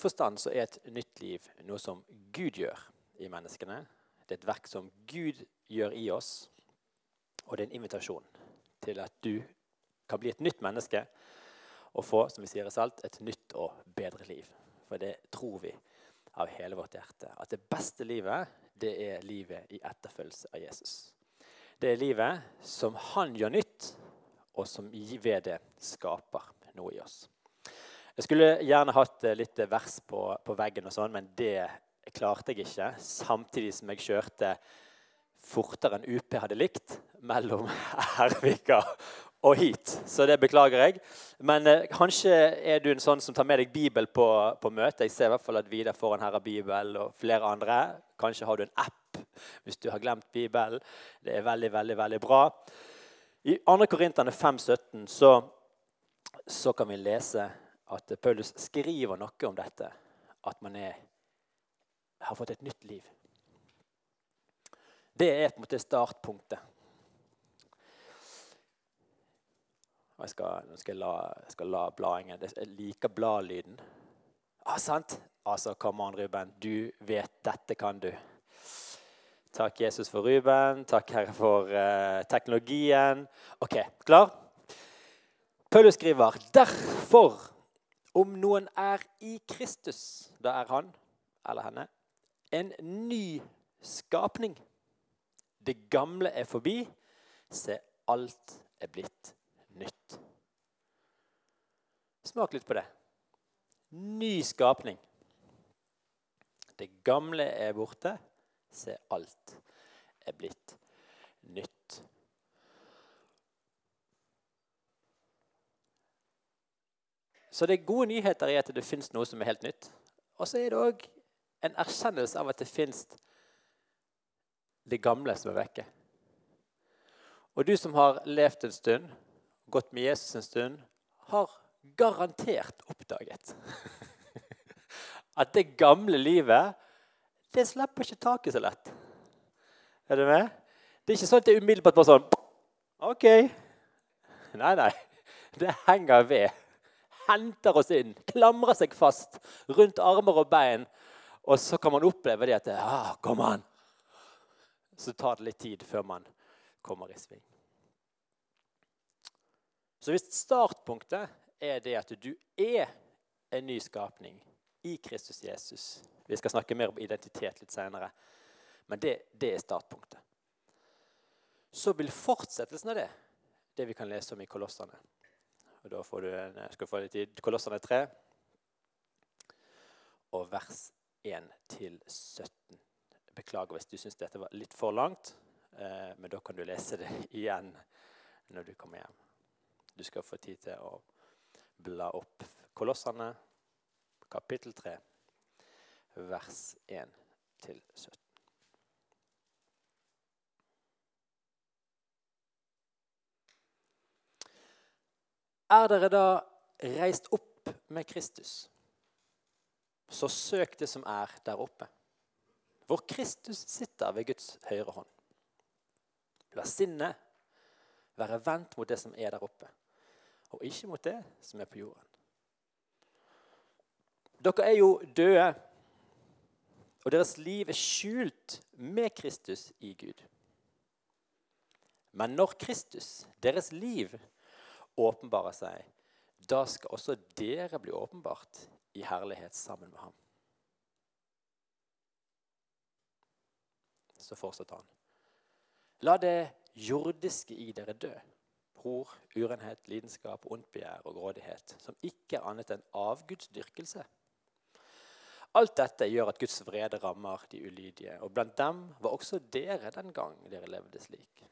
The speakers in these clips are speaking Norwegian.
forstand så er et nytt liv noe som Gud gjør i menneskene. Det er et verk som Gud gjør i oss, og det er en invitasjon til at du kan bli et nytt menneske og få som vi sier i Salt, et nytt og bedre liv. For det tror vi av hele vårt hjerte. At det beste livet, det er livet i etterfølgelse av Jesus. Det er livet som han gjør nytt, og som ved det skaper noe i oss. Jeg skulle gjerne hatt eh, litt vers på, på veggen, og sånn, men det klarte jeg ikke. Samtidig som jeg kjørte fortere enn UP hadde likt mellom Ervika og hit. Så det beklager jeg. Men eh, kanskje er du en sånn som tar med deg Bibel på, på møte. Jeg ser i hvert fall at Vidar foran her har Bibel, og flere andre. Kanskje har du en app hvis du har glemt Bibelen. Det er veldig, veldig, veldig bra. I 2. Korinterne 5,17 så, så kan vi lese at Paulus skriver noe om dette. At man er, har fått et nytt liv. Det er på en måte startpunktet. Og jeg skal, nå skal jeg la, jeg skal la bladingen Jeg liker bladlyden. Ah, sant? Altså, come on, Ruben. Du vet dette kan du. Takk, Jesus, for Ruben. Takk, Herre, for uh, teknologien. OK, klar? Paulus skriver derfor, om noen er i Kristus, da er han eller henne en ny skapning. Det gamle er forbi. Se, alt er blitt nytt. Smak litt på det. Ny skapning. Det gamle er borte. Se, alt er blitt nytt. Så det er gode nyheter i at det fins noe som er helt nytt. Og så er det òg en erkjennelse av at det fins det gamle som er vekke. Og du som har levd en stund, gått med Jesus en stund, har garantert oppdaget at det gamle livet det slipper ikke taket så lett. Er du med? Det er ikke sånn at det er umiddelbart bare sånn OK. Nei, nei. Det henger ved. Henter oss inn, klamrer seg fast rundt armer og bein. Og så kan man oppleve det at ah, Kom an! Så tar det litt tid før man kommer i sving. Så hvis startpunktet er det at du er en ny skapning i Kristus Jesus Vi skal snakke mer om identitet litt senere. Men det, det er startpunktet. Så vil fortsettelsen av det det vi kan lese om i Kolossene. Og Da får du en, skal du få litt tid. Kolossene 3 og vers 1-17. Beklager hvis du syns dette var litt for langt, eh, men da kan du lese det igjen når du kommer hjem. Du skal få tid til å bla opp Kolossene, kapittel 3, vers 1 Er dere da reist opp med Kristus, så søk det som er der oppe, hvor Kristus sitter ved Guds høyre hånd. La sinnet være vendt mot det som er der oppe og ikke mot det som er på jorden. Dere er jo døde, og deres liv er skjult med Kristus i Gud. Men når Kristus, deres liv, åpenbarer seg, da skal også dere bli åpenbart i herlighet sammen med ham. Så fortsetter han. La det jordiske i dere dø hor, urenhet, lidenskap, ondt begjær og grådighet, som ikke er annet enn avgudsdyrkelse. Alt dette gjør at Guds vrede rammer de ulydige, og blant dem var også dere den gang dere levde slik.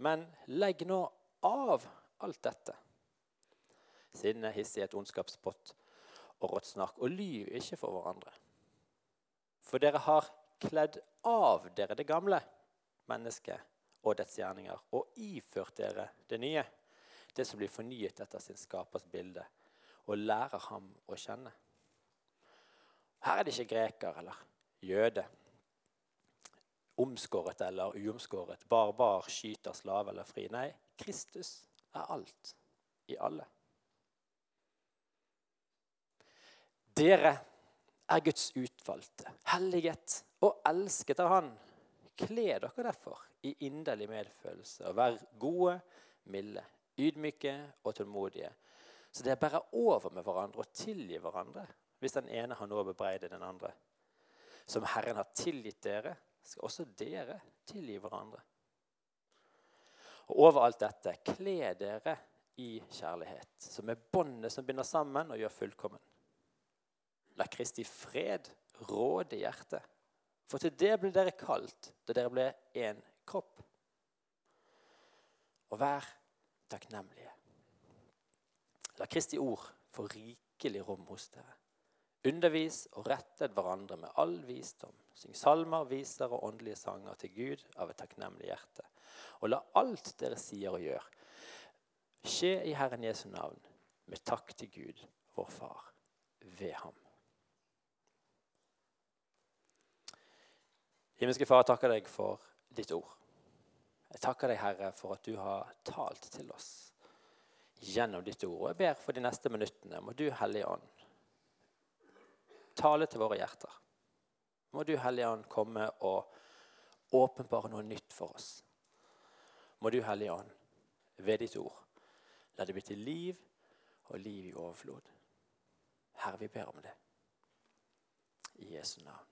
Men legg nå av alt dette. Sinne, hissighet, ondskapspott og rått snakk, og lyv ikke for hverandre. For dere har kledd av dere det gamle mennesket og dets gjerninger, og iført dere det nye, det som blir fornyet etter sin skapers bilde, og lærer ham å kjenne. Her er det ikke greker eller jøde, omskåret eller uomskåret, barbar, skyter, slave eller fri. Nei, Kristus er alt i alle. Dere er Guds utvalgte, helliget og elsket av Han. Kle dere derfor i inderlig medfølelse og vær gode, milde, ydmyke og tålmodige. Så dere bærer over med hverandre og tilgir hverandre hvis den ene har noe å bebreide den andre. Som Herren har tilgitt dere, skal også dere tilgi hverandre. Og over alt dette, kle dere i kjærlighet, som er båndet som binder sammen og gjør fullkommen. La Kristi fred råde hjertet, for til det ble dere kalt da dere ble én kropp. Og vær takknemlige. La Kristi ord få rikelig rom hos dere. Undervis og rettet hverandre med all visdom. Syng salmer, viser og åndelige sanger til Gud av et takknemlig hjerte. Og la alt dere sier og gjør, skje i Herren Jesu navn, med takk til Gud, vår Far, ved ham. Himmelske Far, jeg takker deg for ditt ord. Jeg takker deg, Herre, for at du har talt til oss gjennom ditt ord. Og jeg ber for de neste minuttene, må du, Hellige Ånd, tale til våre hjerter. Må du, Hellige Ånd, komme og åpenbare noe nytt for oss. Må du, Hellige Ånd, ved ditt ord, la det bli til liv og liv i overflod. Herre, vi ber om det. I Jesu navn.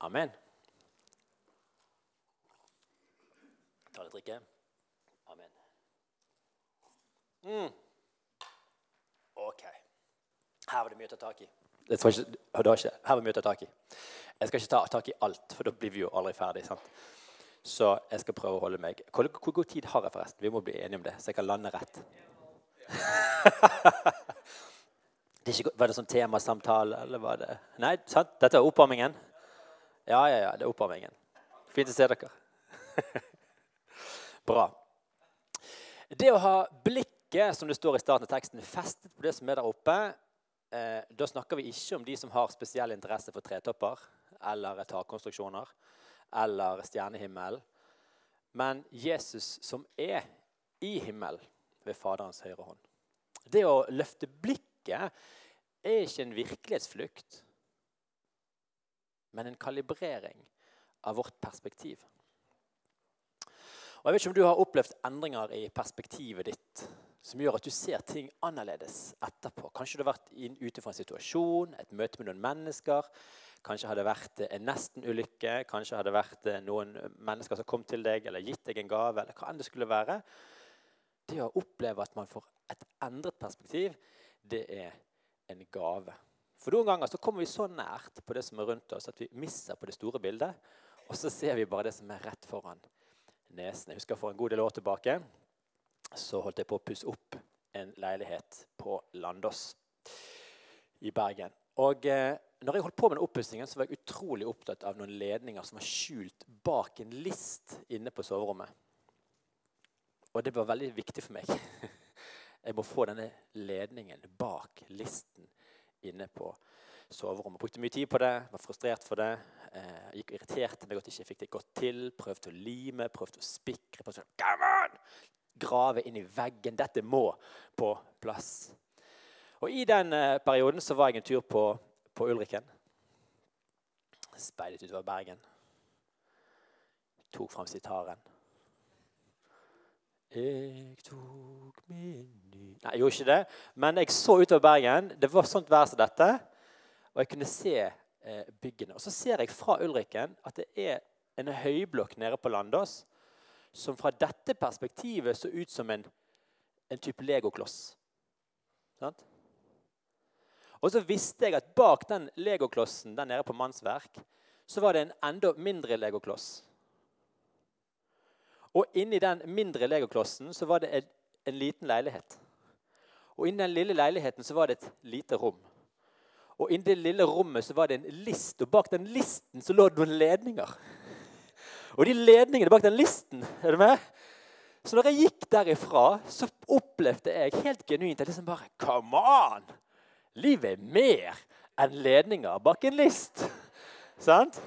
Amen. Ta litt drikke. Amen. Mm. OK. Her var det mye å ta tak i. Det var ikke, det ikke, her var mye å ta tak i. Jeg skal ikke ta tak i alt, for da blir vi jo aldri ferdig. Sant? Så jeg skal prøve å holde meg. Hvor, hvor, god tid har jeg, forresten? Vi må bli enige om det, så jeg kan lande rett. det ikke, var det sånn temasamtale, eller var det Nei, sant? Dette er oppvarmingen? Ja, ja, ja. Det er oppvarmingen. Fint å se dere. Bra. Det å ha blikket, som det står i starten av teksten, festet på det som er der oppe, eh, da snakker vi ikke om de som har spesiell interesse for tretopper eller takkonstruksjoner eller stjernehimmel, men Jesus som er i himmel ved Faderens høyre hånd. Det å løfte blikket er ikke en virkelighetsflukt, men en kalibrering av vårt perspektiv. Og jeg vet ikke om du har opplevd endringer i perspektivet ditt som gjør at du ser ting annerledes etterpå. Kanskje du har vært ute fra en situasjon, et møte med noen mennesker. Kanskje har det vært en nesten-ulykke, kanskje har det vært eh, noen mennesker som kom til deg eller gitt deg en gave. eller hva enn Det skulle være. Det å oppleve at man får et endret perspektiv, det er en gave. For Noen ganger så kommer vi så nært på det som er rundt oss, at vi misser på det store bildet. Og så ser vi bare det som er rett foran nesen. Jeg husker for en god del år tilbake så holdt jeg på å pusse opp en leilighet på Landås i Bergen. Og eh, når jeg holdt på med den oppussingen, var jeg utrolig opptatt av noen ledninger som var skjult bak en list inne på soverommet. Og det var veldig viktig for meg. Jeg må få denne ledningen bak listen inne på soverommet. Brukte mye tid på det, var frustrert for det. Eh, gikk og irriterte meg at jeg ikke fikk det godt til. Prøvde å lime, prøvde å spikre. Prøvde å, Come on! Grave inn i veggen. Dette må på plass. Og I den eh, perioden så var jeg en tur på, på Ulriken. Speidet utover Bergen. Tok fram sitaren. Jeg tok min ny Nei, jeg gjorde ikke det. Men jeg så utover Bergen. Det var sånt vær som dette. Og jeg kunne se eh, byggene. Og så ser jeg fra Ulriken at det er en høyblokk nede på Landås som fra dette perspektivet så ut som en, en type legokloss. Sant? Og så visste jeg at bak den legoklossen der nede på Mannsverk så var det en enda mindre legokloss. Og inni den mindre legoklossen så var det en, en liten leilighet. Og inni den lille leiligheten så var det et lite rom. Og inni det lille rommet så var det en list, og bak den listen så lå det noen ledninger. Og de ledningene bak den listen er du med? Så når jeg gikk derifra, så opplevde jeg helt genuint at liksom bare Come on! Livet er mer enn ledninger bak en list. Sant?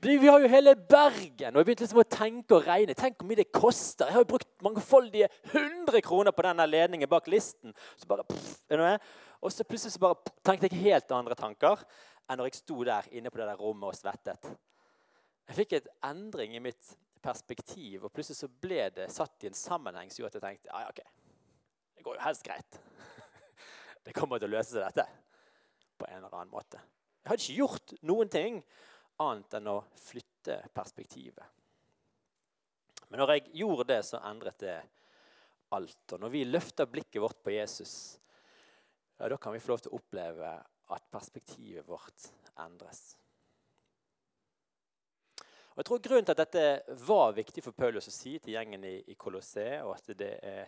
Vi har jo hele Bergen, og jeg begynte liksom å tenke og regne. Tenk hvor mye det koster. Jeg har jo brukt mangfoldige 100 kroner på denne ledningen bak listen. Så bare, pff? Og så plutselig så bare tenkte jeg helt andre tanker enn når jeg sto der inne på det der rommet og svettet. Jeg fikk et endring i mitt perspektiv, og plutselig så ble det satt i en sammenheng som gjorde at jeg tenkte ja, ja, ok, det går jo helst greit. Det kommer til å løse seg, dette. På en eller annen måte. Jeg hadde ikke gjort noen ting annet enn å flytte perspektivet. Men når jeg gjorde det, så endret det alt. Og når vi løfter blikket vårt på Jesus, ja, da kan vi få lov til å oppleve at perspektivet vårt endres. Og jeg tror Grunnen til at dette var viktig for Paulus å si til gjengen i, i Colosseum, og at det er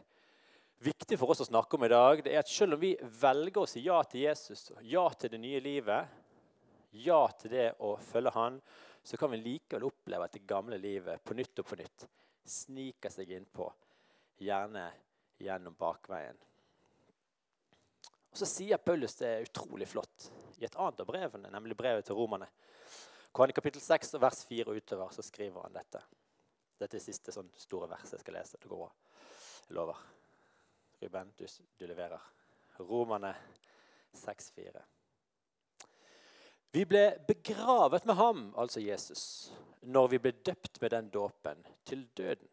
viktig for oss å snakke om i dag, det er at selv om vi velger å si ja til Jesus, ja til det nye livet, ja til det å følge Han, så kan vi likevel oppleve at det gamle livet på nytt og på nytt sniker seg innpå, gjerne gjennom bakveien. Og Så sier Paulus det utrolig flott i et annet av brevene, nemlig brevet til romerne. Hvor I kapittel 6 vers 4 og utover så skriver han dette. Dette er det siste sånn store verset jeg skal lese. Det går bra. Jeg lover. Ruben, du, du leverer. Romerne 6,4. Vi ble begravet med ham, altså Jesus, når vi ble døpt med den dåpen, til døden.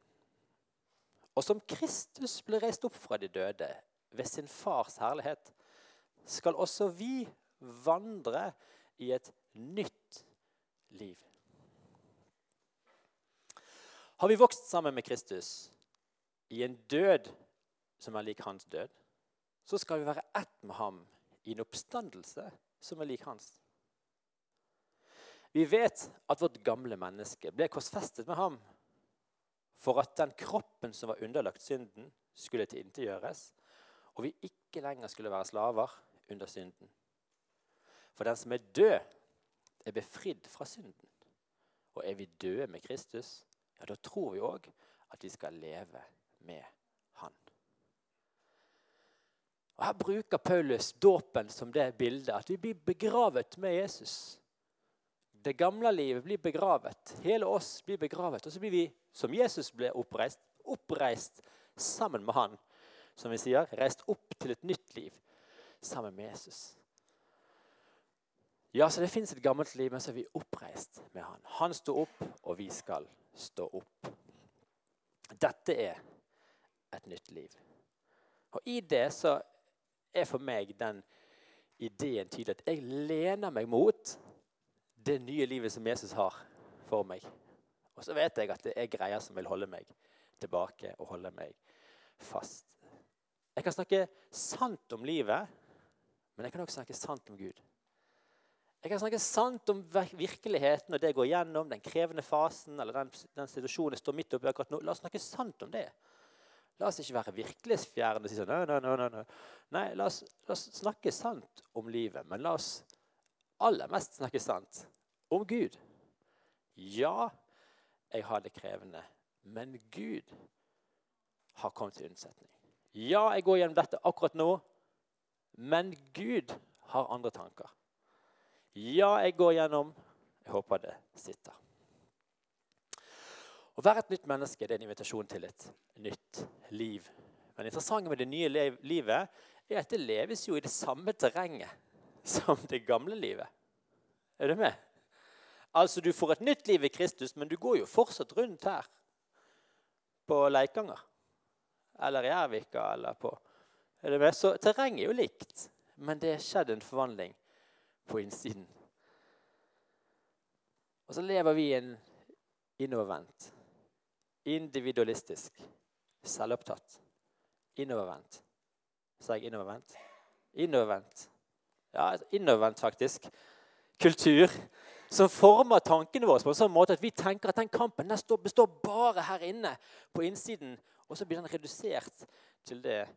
Og som Kristus ble reist opp fra de døde ved sin fars herlighet, skal også vi vandre i et nytt liv. Har vi vokst sammen med Kristus i en død som er lik hans død, så skal vi være ett med ham i en oppstandelse som er lik hans. Vi vet at vårt gamle menneske ble korsfestet med ham for at den kroppen som var underlagt synden, skulle tilintetgjøres, og vi ikke lenger skulle være slaver under synden. For den som er død, er befridd fra synden. Og er vi døde med Kristus, ja, da tror vi òg at vi skal leve med Han. Og Her bruker Paulus dåpen som det bildet, at vi blir begravet med Jesus. Det gamle livet blir begravet. Hele oss blir begravet. Og så blir vi, som Jesus ble oppreist, oppreist sammen med Han. Som vi sier, reist opp til et nytt liv sammen med Jesus. Ja, så det fins et gammelt liv, men så er vi oppreist med han. Han står opp, og vi skal stå opp. Dette er et nytt liv. Og i det så er for meg den ideen tydelig at jeg lener meg mot det nye livet som Jesus har for meg. Og så vet jeg at det er greier som vil holde meg tilbake og holde meg fast. Jeg kan snakke sant om livet, men jeg kan også snakke sant om Gud. Jeg kan snakke sant om virkeligheten og det jeg går gjennom, den krevende fasen eller den, den situasjonen jeg står midt oppi akkurat nå. La oss snakke sant om det. La oss ikke være virkelighetsfjerne og si sånn nei, nei, nei, nei. nei la, oss, la oss snakke sant om livet, men la oss aller mest snakke sant om Gud. Ja, jeg har det krevende, men Gud har kommet til unnsetning. Ja, jeg går gjennom dette akkurat nå, men Gud har andre tanker. Ja, jeg går gjennom. Jeg håper det sitter. Å være et nytt menneske det er en invitasjon til et nytt liv. Men det interessante med det nye livet er at det leves jo i det samme terrenget som det gamle livet. Er du med? Altså, Du får et nytt liv i Kristus, men du går jo fortsatt rundt her på Leikanger. Eller i Ervika eller på er du med? Så terrenget er jo likt, men det er skjedd en forvandling på innsiden. Og så lever vi en innovervendt, individualistisk, selvopptatt, innovervendt. Sa jeg innovervendt? Innovervendt. Ja, innovervendt, faktisk. Kultur som former tankene våre på en sånn måte at vi tenker at den kampen består bare her inne på innsiden. Og så blir den redusert til det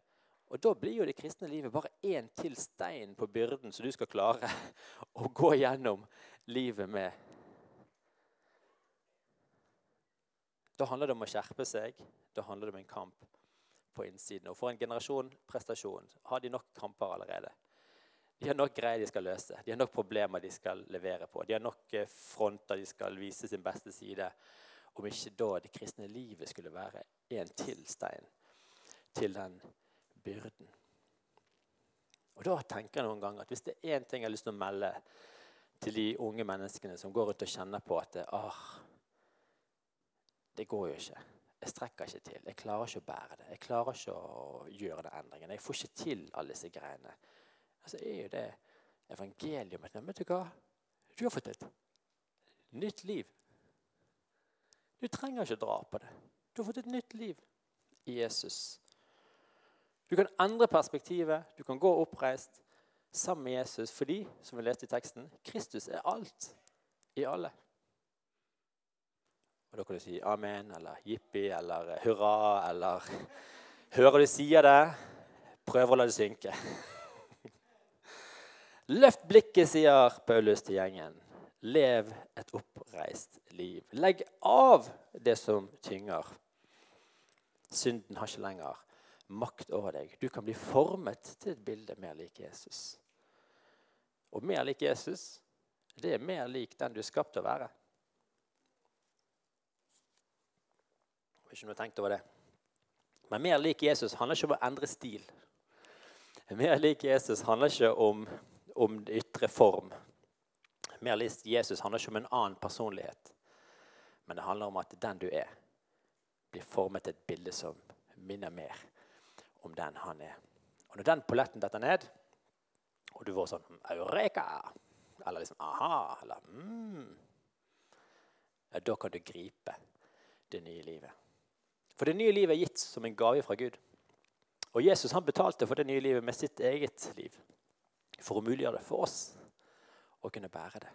og Da blir jo det kristne livet bare én til stein på byrden som du skal klare å gå gjennom livet med. Da handler det om å skjerpe seg. Da handler det om en kamp på innsiden. Og For en generasjon prestasjon har de nok kamper allerede. De har nok greier de skal løse. De har nok problemer de skal levere på. De har nok eh, fronter de skal vise sin beste side. Om ikke da det kristne livet skulle være en til stein til den byrden. Og Da tenker jeg noen ganger at hvis det er én ting jeg har lyst til å melde til de unge menneskene som går rundt og kjenner på at det, ah, det går jo ikke. Jeg strekker ikke til. Jeg klarer ikke å bære det. Jeg klarer ikke å gjøre den endringen. Jeg får ikke til alle disse greiene. Altså er jo det evangelium at vet du hva? Du har fått et nytt liv. Du trenger ikke dra på det. Du har fått et nytt liv i Jesus. Du kan endre perspektivet. Du kan gå oppreist sammen med Jesus fordi, som vi leste i teksten, Kristus er alt i alle. Og Da kan du si amen eller jippi eller hurra eller Hører du sier det, prøv å la det synke. Løft blikket, sier Paulus til gjengen. Lev et oppreist liv. Legg av det som tynger. Synden har ikke lenger makt over deg. Du kan bli formet til et bilde mer lik Jesus. Og mer lik Jesus, det er mer lik den du er skapt til å være. Har ikke noe tenkt over det. Men mer lik Jesus handler ikke om å endre stil. Mer lik Jesus handler ikke om, om ytre form. Mer lik Jesus handler ikke om en annen personlighet. Men det handler om at den du er, blir formet til et bilde som minner mer om den han er. Og Når den polletten detter ned, og du får sånn Eureka! Eller liksom aha! Eller mm, ja, Da kan du gripe det nye livet. For det nye livet er gitt som en gave fra Gud. Og Jesus han betalte for det nye livet med sitt eget liv. For å muliggjøre det for oss å kunne bære det.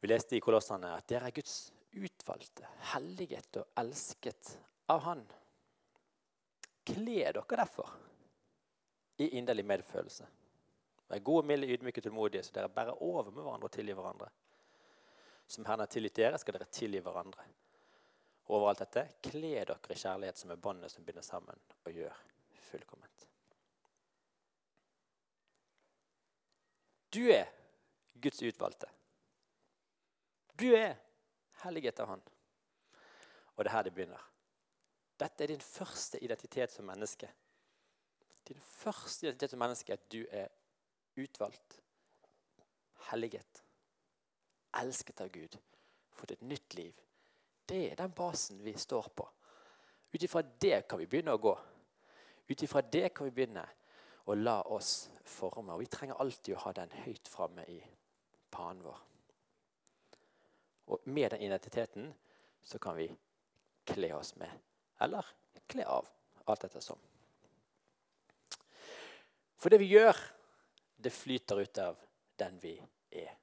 Vi leste i Kolossene at dere er Guds utvalgte, helliget og elsket av Han. Kle dere derfor i inderlig medfølelse. Vær gode, milde, ydmyke, tålmodige, så dere bærer over med hverandre og tilgir hverandre. Som Herren har tilgitt dere, skal dere tilgi hverandre. Over alt dette, kle dere i kjærlighet som er båndet som binder sammen og gjør fullkomment. Du er Guds utvalgte. Du er helliget av Han. Og det er her det begynner. Dette er din første identitet som menneske. Din første identitet som menneske er at du er utvalgt, helliget, elsket av Gud, fått et nytt liv. Det er den basen vi står på. Ut ifra det kan vi begynne å gå. Ut ifra det kan vi begynne å la oss forme. Og vi trenger alltid å ha den høyt framme i panen vår. Og med den identiteten så kan vi kle oss med eller kle av. Alt etter som. For det vi gjør, det flyter ut av den vi er.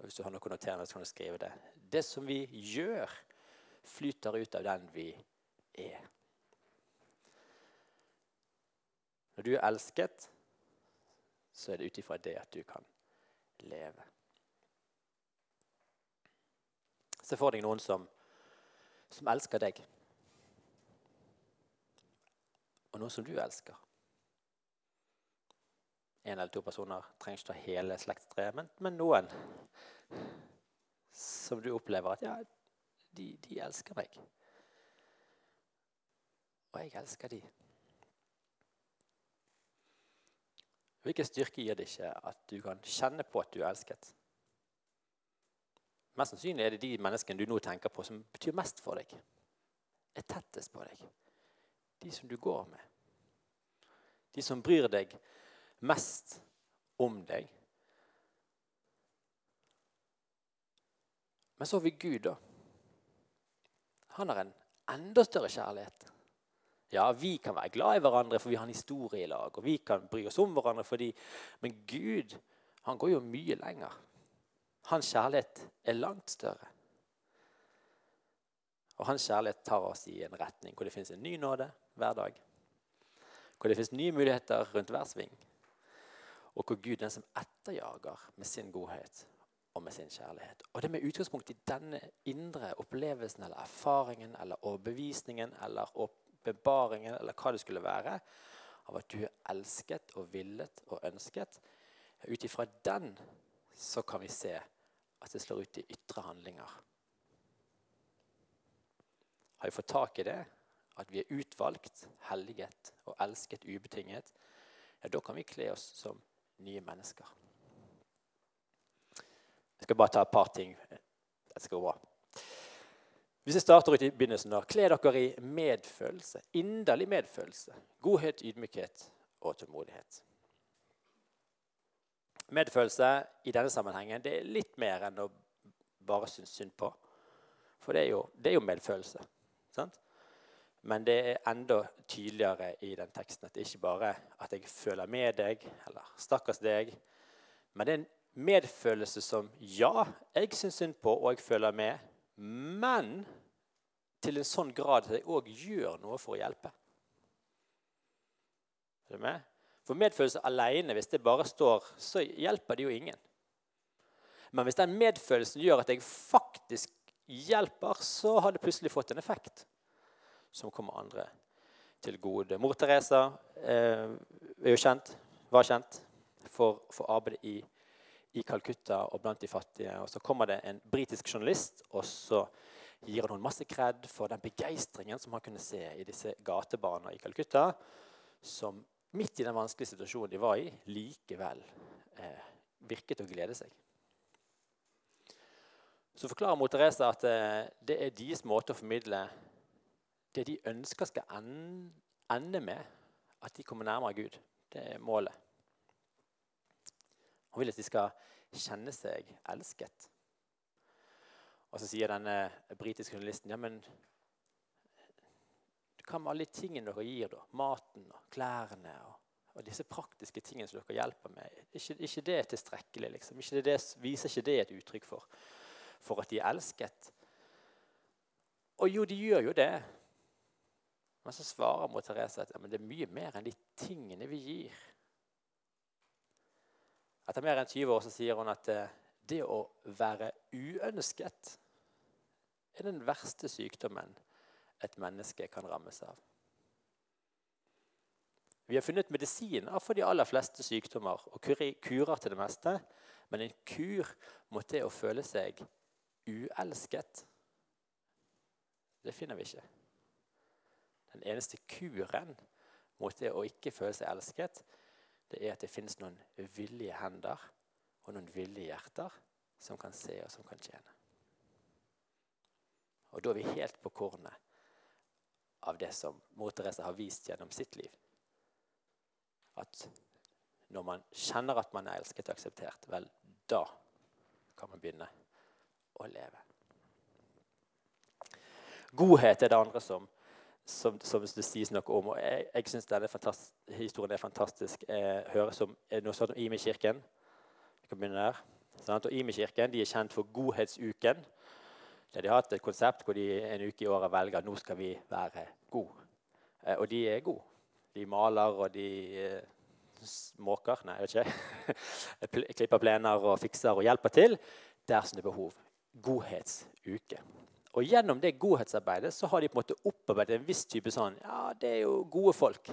Hvis du har noe noterende, så kan du skrive det. Det som vi gjør, flyter ut av den vi er. Når du er elsket, så er det ut ifra det at du kan leve. Se for deg noen som, som elsker deg. Og noen som du elsker. En eller to personer trenger ikke ta hele slektstreet, men, men, noen som du opplever at ja, de, de elsker meg. Og jeg elsker de. Hvilken styrke gir det ikke at du kan kjenne på at du er elsket? Mest sannsynlig er det de menneskene du nå tenker på, som betyr mest for deg. Er tettest på deg de som du går med. De som bryr deg mest om deg. Men så har vi Gud, da. Han har en enda større kjærlighet. Ja, vi kan være glad i hverandre, for vi har en historie i lag. Og vi kan bry oss om hverandre fordi Men Gud, han går jo mye lenger. Hans kjærlighet er langt større. Og hans kjærlighet tar oss i en retning hvor det fins en ny nåde, hver dag. Hvor det fins nye muligheter rundt hver sving. Og hvor Gud den som etterjager med sin godhet og med sin kjærlighet. Og det med utgangspunkt i denne indre opplevelsen eller erfaringen eller overbevisningen eller åpenbaringen eller hva det skulle være, av at du er elsket og villet og ønsket. Ut ifra den så kan vi se at det slår ut i ytre handlinger. Har vi fått tak i det, at vi er utvalgt, helliget og elsket ubetinget, ja, da kan vi kle oss som nye mennesker. Jeg skal bare ta et par ting. Det skal gå bra. Hvis jeg starter ut i begynnelsen, da, kle dere i medfølelse. Inderlig medfølelse. Godhet, ydmykhet og tålmodighet. Medfølelse i denne sammenhengen det er litt mer enn å bare synes synd på. For det er jo, det er jo medfølelse. Sant? Men det er enda tydeligere i den teksten at det ikke bare at jeg føler med deg, eller stakkars deg, men det er en medfølelse som ja, jeg syns synd på, og jeg føler med, men til en sånn grad at jeg òg gjør noe for å hjelpe. Er du med? For medfølelse alene, hvis det bare står, så hjelper det jo ingen. Men hvis den medfølelsen gjør at jeg faktisk hjelper, så har det plutselig fått en effekt som kommer andre til gode. Mor Teresa eh, er jo kjent, var kjent for, for arbeidet i, i Calcutta og blant de fattige. Og Så kommer det en britisk journalist, og så gir hun masse kred for den begeistringen som han kunne se i disse gatebarna i Calcutta, som midt i den vanskelige situasjonen de var i, likevel eh, virket å glede seg. Så forklarer mot Teresa at eh, det er deres måte å formidle det de ønsker skal ende med, at de kommer nærmere Gud. Det er målet. Hun vil at de skal kjenne seg elsket. Og så sier denne britiske journalisten ja, men hva med alle de tingene dere gir, da? Maten og klærne og, og disse praktiske tingene som dere hjelper med. Ikke, ikke det er tilstrekkelig? liksom. Ikke det, viser ikke det et uttrykk for, for at de er elsket? Og jo, de gjør jo det. Men så svarer mot Therese at ja, det er mye mer enn de tingene vi gir. Etter mer enn 20 år så sier hun at eh, det å være uønsket er den verste sykdommen et menneske kan rammes av. Vi har funnet medisiner for de aller fleste sykdommer og kurer til det meste. Men en kur mot det å føle seg uelsket, det finner vi ikke. Den eneste kuren mot det å ikke føle seg elsket, det er at det finnes noen villige hender og noen villige hjerter som kan se og som kan tjene. Og da er vi helt på kornet av det som mor Therese har vist gjennom sitt liv. At når man kjenner at man er elsket og akseptert, vel, da kan man begynne å leve. Godhet er det andre som, som, som det sies noe om. og Jeg, jeg syns denne historien er fantastisk. Jeg hører som noe sånt om Imi-kirken. Vi kan begynne der. Og Imi-kirken er kjent for Godhetsuken. Der de har hatt et konsept hvor de en uke i året velger nå skal vi være gode. Eh, og de er gode. De maler, og de eh, måker Nei, jeg vet ikke. Klipper plener og fikser og hjelper til dersom det er behov. Godhetsuke. Og gjennom det godhetsarbeidet så har de på en måte opparbeidet en viss type sånn Ja, det er jo gode folk.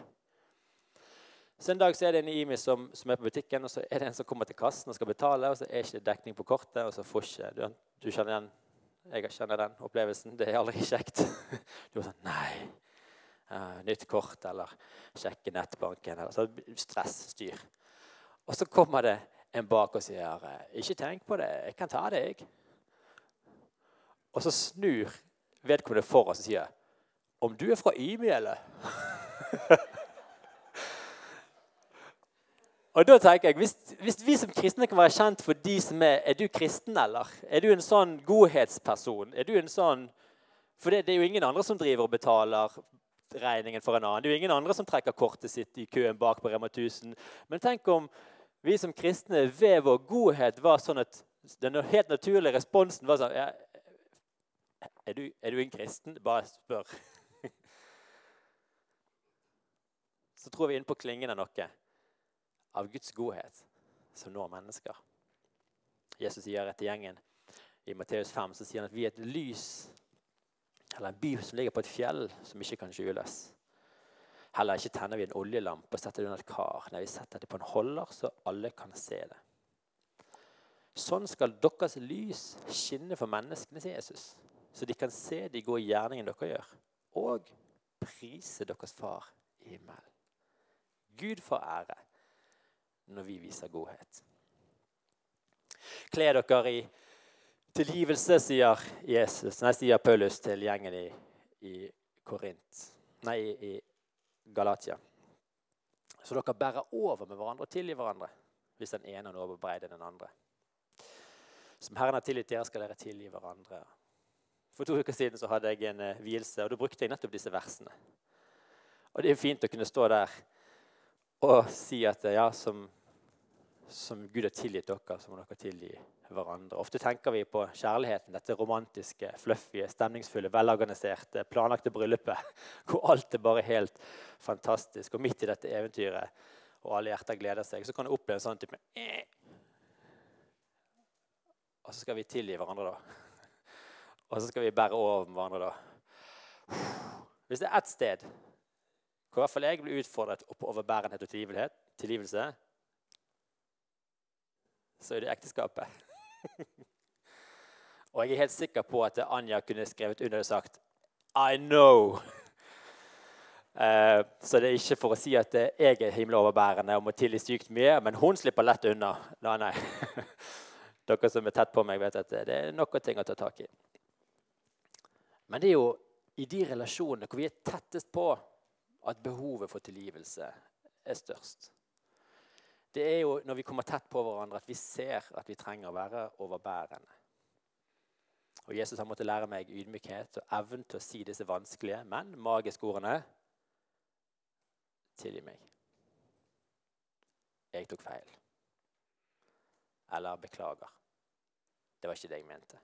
Så En dag så er det en IMI som, som, er på butikken, og så er det en som kommer til kassen og skal betale, og så er ikke dekning på kortet, og så får ikke Du, du kjenner den jeg kjenner den opplevelsen. Det er aldri kjekt. Du er sånn Nei. Uh, nytt kort, eller sjekke nettbanken. Eller, så stress, styr. Og så kommer det en bak og sier 'Ikke tenk på det. Jeg kan ta det, jeg.' Og så snur vedkommende for oss og sier 'Om du er fra Ymi, eller?' Og da tenker jeg, hvis, hvis, vi som kristne kan være kjent for de som er Er du kristen, eller? Er du en sånn godhetsperson? Er du en sånn For det, det er jo ingen andre som driver og betaler regningen for en annen. Det er jo ingen andre som trekker kortet sitt i køen bak på Rema 1000. Men tenk om vi som kristne ved vår godhet var sånn at den helt naturlige responsen var sånn er, du, er du en kristen? Bare spør. Så tror vi inn på klingen av noe av Guds godhet som når mennesker. Jesus sier etter gjengen i Matteus 5 så sier han at vi er et lys eller en by som ligger på et fjell som ikke kan skjules. Heller ikke tenner vi en oljelampe og setter det under et kar. Nei, vi setter det på en holder, så alle kan se det. Sånn skal deres lys skinne for menneskene, sier Jesus, så de kan se de gode gjerningene dere gjør, og prise deres far i himmelen. Gud får ære når vi viser godhet. Kle dere i tilgivelse, sier, Jesus, nei, sier Paulus til gjengen i, i Korint, nei, i Galatia. Så dere bærer over med hverandre og tilgir hverandre hvis den ene overbreider den andre. Som Herren har tilgitt dere, skal dere tilgi hverandre. For to uker siden så hadde jeg en uh, vielse, og da brukte jeg nettopp disse versene. Og det er fint å kunne stå der og si at ja, som, som Gud har tilgitt dere, så må dere tilgi hverandre. Ofte tenker vi på kjærligheten, dette romantiske, fluffy, stemningsfulle, velorganiserte, planlagte bryllupet, hvor alt er bare helt fantastisk. Og midt i dette eventyret, og alle hjerter gleder seg, så kan du oppleve en sånn type Og så skal vi tilgi hverandre, da. Og så skal vi bære over med hverandre, da. Hvis det er ett sted hvor i hvert fall jeg blir utfordret på overbærenhet og tilgivelse, så er det ekteskapet. og jeg er helt sikker på at Anja kunne skrevet under og sagt I know. Uh, så det er ikke for å si at jeg er himla overbærende og må tilgi sykt mye, men hun slipper lett unna. Nei, nei. Dere som er tett på meg, vet at det er noen ting å ta tak i. Men det er jo i de relasjonene hvor vi er tettest på, at behovet for tilgivelse er størst det er jo når vi kommer tett på hverandre, at vi ser at vi trenger å være overbærende. Og Jesus har måttet lære meg ydmykhet og evnen til å si disse vanskelige, men magiske ordene. Tilgi meg. Jeg tok feil. Eller beklager. Det var ikke det jeg mente.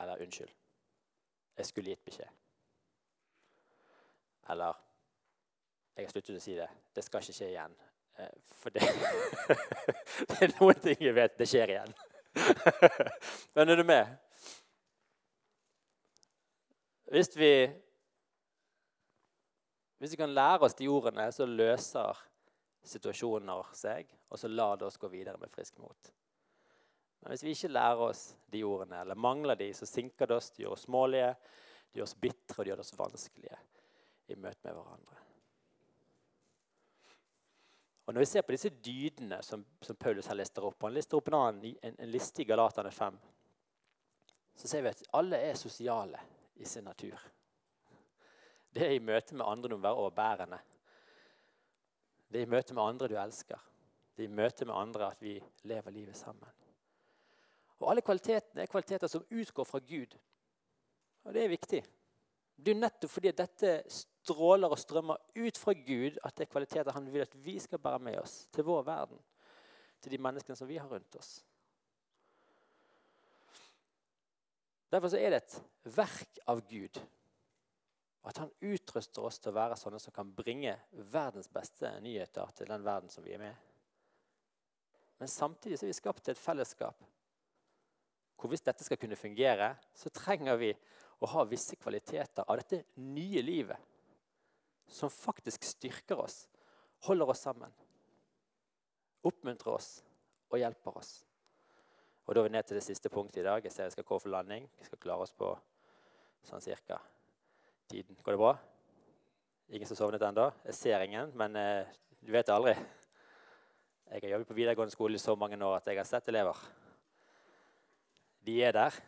Eller unnskyld. Jeg skulle gitt beskjed. Eller jeg har sluttet å si det. Det skal ikke skje igjen. Eh, for det, det er noen ting jeg vet det skjer igjen. Men er du med? Hvis vi, hvis vi kan lære oss de ordene, så løser situasjoner seg, og så lar det oss gå videre med frisk mot. Men hvis vi ikke lærer oss de ordene, eller mangler de, så sinker det oss, de gjør oss smålige, de gjør oss bitre og de gjør oss vanskelige i møte med hverandre. Og Når vi ser på disse dydene som, som Paulus her lister opp, og han lister opp en, annen, en, en liste i Galatane 5, så ser vi at alle er sosiale i sin natur. Det er i møte med andre du må være overbærende. Det er i møte med andre du elsker. Det er i møte med andre at vi lever livet sammen. Og Alle kvalitetene er kvaliteter som utgår fra Gud. Og det er viktig. Det er nettopp fordi dette stråler og strømmer ut fra Gud, at det er kvaliteter han vil at vi skal bære med oss til vår verden. Til de menneskene som vi har rundt oss. Derfor er det et verk av Gud. At han utruster oss til å være sånne som kan bringe verdens beste nyheter til den verden som vi er med. Men samtidig er vi skapt til et fellesskap hvor hvis dette skal kunne fungere, så trenger vi å ha visse kvaliteter av dette nye livet som faktisk styrker oss, holder oss sammen, oppmuntrer oss og hjelper oss. Og Da er vi ned til det siste punktet i dag. Jeg ser jeg skal gå for landing. Vi skal klare oss på sånn cirka tiden. Går det bra? Ingen som sovnet ennå? Jeg ser ingen, men eh, du vet det aldri. Jeg har jobbet på videregående skole i så mange år at jeg har sett elever. De er der,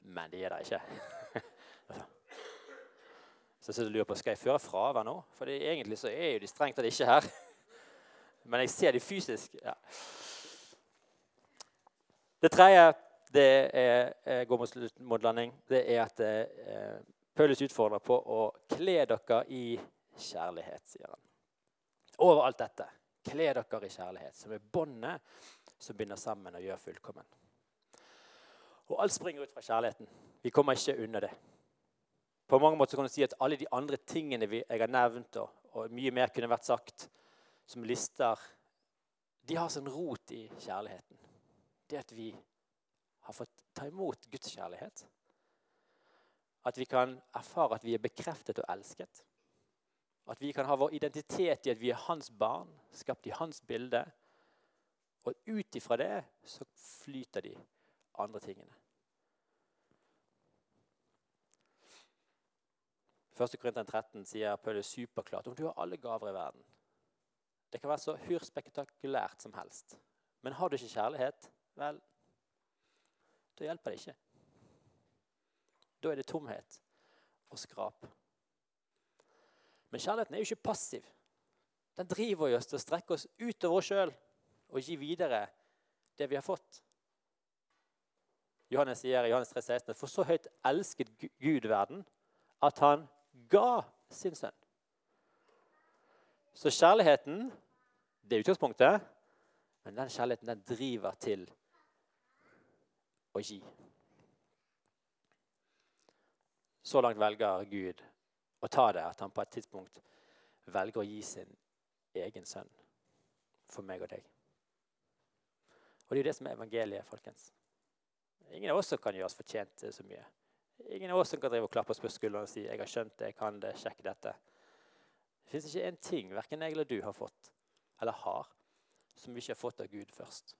men de er der ikke. Så jeg lurer på, Skal jeg føre fravær nå? For egentlig så er jo de strengt tatt ikke her. Men jeg ser de fysisk. Ja. Det tredje det er, jeg går mot, mot landing, det er at eh, Paulus utfordrer på å kle dere i kjærlighet, sier han. Over alt dette. Kle dere i kjærlighet, som er båndet som binder sammen og gjør fullkommen. Og alt springer ut fra kjærligheten. Vi kommer ikke unna det. På mange måter kan du si at alle de andre tingene vi, jeg har nevnt, og, og, mye mer kunne vært sagt, som lister, de har sin rot i kjærligheten. Det at vi har fått ta imot Guds kjærlighet. At vi kan erfare at vi er bekreftet og elsket. At vi kan ha vår identitet i at vi er hans barn, skapt i hans bilde. Og ut ifra det så flyter de andre tingene. 1. Korinteren 13 sier Paulus superklart om du har alle gaver i verden. Det kan være så hurspektakulært som helst. Men har du ikke kjærlighet, vel, da hjelper det ikke. Da er det tomhet og skrap. Men kjærligheten er jo ikke passiv. Den driver oss til å strekke oss utover oss sjøl og gi videre det vi har fått. Johannes sier i Johannes 3, 16, For så høyt elsket Gud verden at han ga sin sønn. Så kjærligheten, det er utgangspunktet, men den kjærligheten den driver til å gi. Så langt velger Gud å ta det at han på et tidspunkt velger å gi sin egen sønn for meg og deg. Og Det er jo det som er evangeliet, folkens. Ingen av oss kan gjøre oss fortjent til så mye. Ingen av oss som kan drive og klappe oss på skulderen og si 'jeg har skjønt det, jeg kan det, sjekk dette'. Det fins ikke én ting verken jeg eller du har fått, eller har, som vi ikke har fått av Gud først.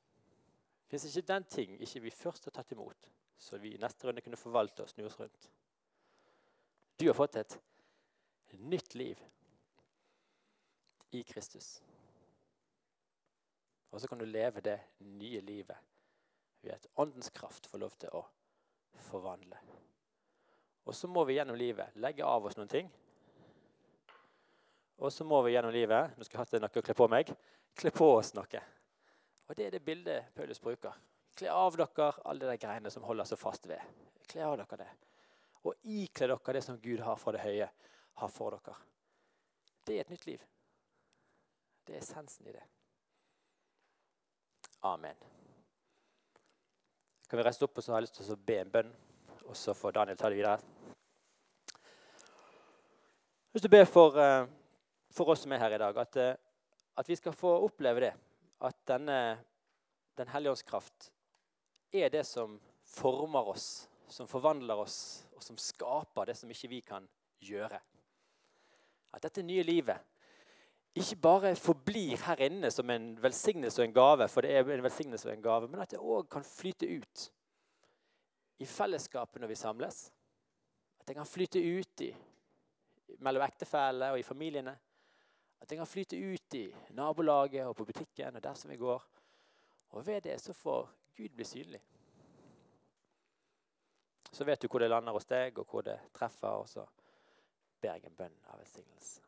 Det fins ikke den ting ikke vi først har tatt imot, så vi i neste runde kunne forvalte og snu oss rundt. Du har fått et nytt liv i Kristus. Og så kan du leve det nye livet ved at åndens kraft får lov til å forvandle. Og så må vi gjennom livet legge av oss noen ting. Og så må vi gjennom livet nå skal jeg hatt noe å kle på meg, kle på oss noe. Og Det er det bildet Paulus bruker. Kle av dere alle de greiene som holder så fast ved. Kle av dere det. Og ikle dere det som Gud har fra det høye, har for dere. Det er et nytt liv. Det er essensen i det. Amen. Kan vi reise opp, og så har jeg lyst til å be en bønn, og så får Daniel ta det videre. Jeg vil be for, eh, for, oss som er her i dag, at, eh, at vi skal få oppleve det. At denne, Den hellige ånds kraft er det som former oss, som forvandler oss, og som skaper det som ikke vi kan gjøre. At dette nye livet ikke bare forblir her inne som en velsignelse og en gave, for det er en velsignelse og en gave, men at det òg kan flyte ut i fellesskapet når vi samles. At det kan flyte ut i mellom ektefeller og i familiene. At det kan flyte ut i nabolaget og på butikken og der som vi går. Og ved det så får Gud bli synlig. Så vet du hvor det lander hos deg, og hvor det treffer. Og så ber jeg en bønn av velsignelse.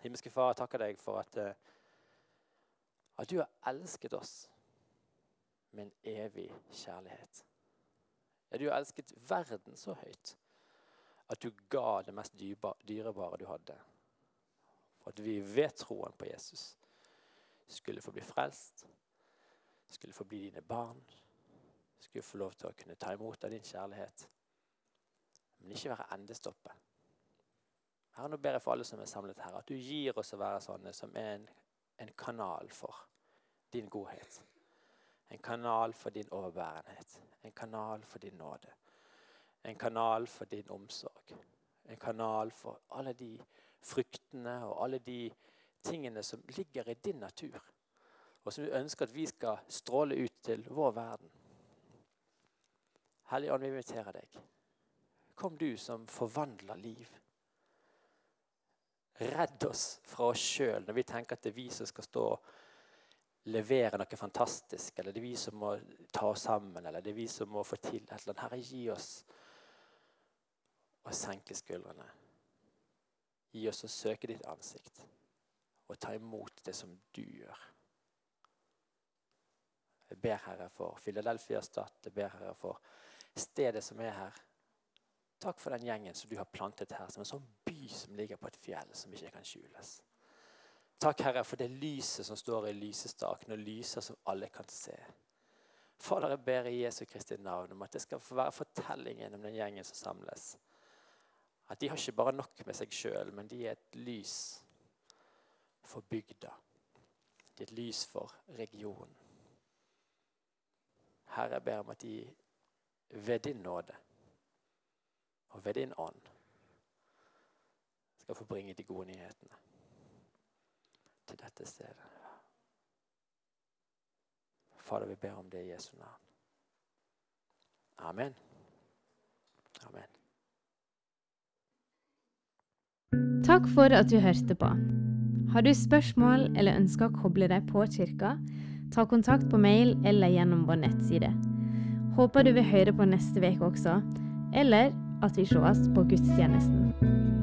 Himmelske Far, jeg takker deg for at, eh, at du har elsket oss med en evig kjærlighet. Ja, du har elsket verden så høyt at du ga det mest dyrebare du hadde. For at vi ved troen på Jesus skulle få bli frelst, skulle få bli dine barn, skulle få lov til å kunne ta imot av din kjærlighet, men ikke være endestoppet. Herre, nå ber jeg for alle som er samlet her, at du gir oss å være sånne som er en, en kanal for din godhet. En kanal for din overbærenhet. En kanal for din nåde. En kanal for din omsorg. En kanal for alle de fruktene og alle de tingene som ligger i din natur, og som du ønsker at vi skal stråle ut til vår verden. Hellige Ånd, vi inviterer deg. Kom du som forvandler liv. Redd oss fra oss sjøl når vi tenker at det er vi som skal stå og levere noe fantastisk, eller det er vi som må ta oss sammen, eller det er vi som må få til et eller annet. Herre, gi oss og senke skuldrene. Gi oss å søke ditt ansikt og ta imot det som du gjør. Jeg ber Herre for Filadelfia stat. Jeg ber Herre for stedet som er her. Takk for den gjengen som du har plantet her, som en sånn by som ligger på et fjell som ikke kan skjules. Takk, Herre, for det lyset som står i lysestaken, og lyset som alle kan se. Fader, jeg ber i Jesu Kristi navn om at det skal være fortellingen om den gjengen som samles. At de har ikke bare nok med seg sjøl, men de er et lys for bygda. De er et lys for regionen. Herre, jeg ber om at de ved din nåde og ved din ånd skal få bringe de gode nyhetene til dette stedet. Fader, vi ber om det i Jesu navn. Amen. Amen. Takk for at du hørte på. Har du spørsmål eller ønsker å koble deg på kirka, ta kontakt på mail eller gjennom vår nettside. Håper du vil høre på neste uke også, eller at vi sees på gudstjenesten.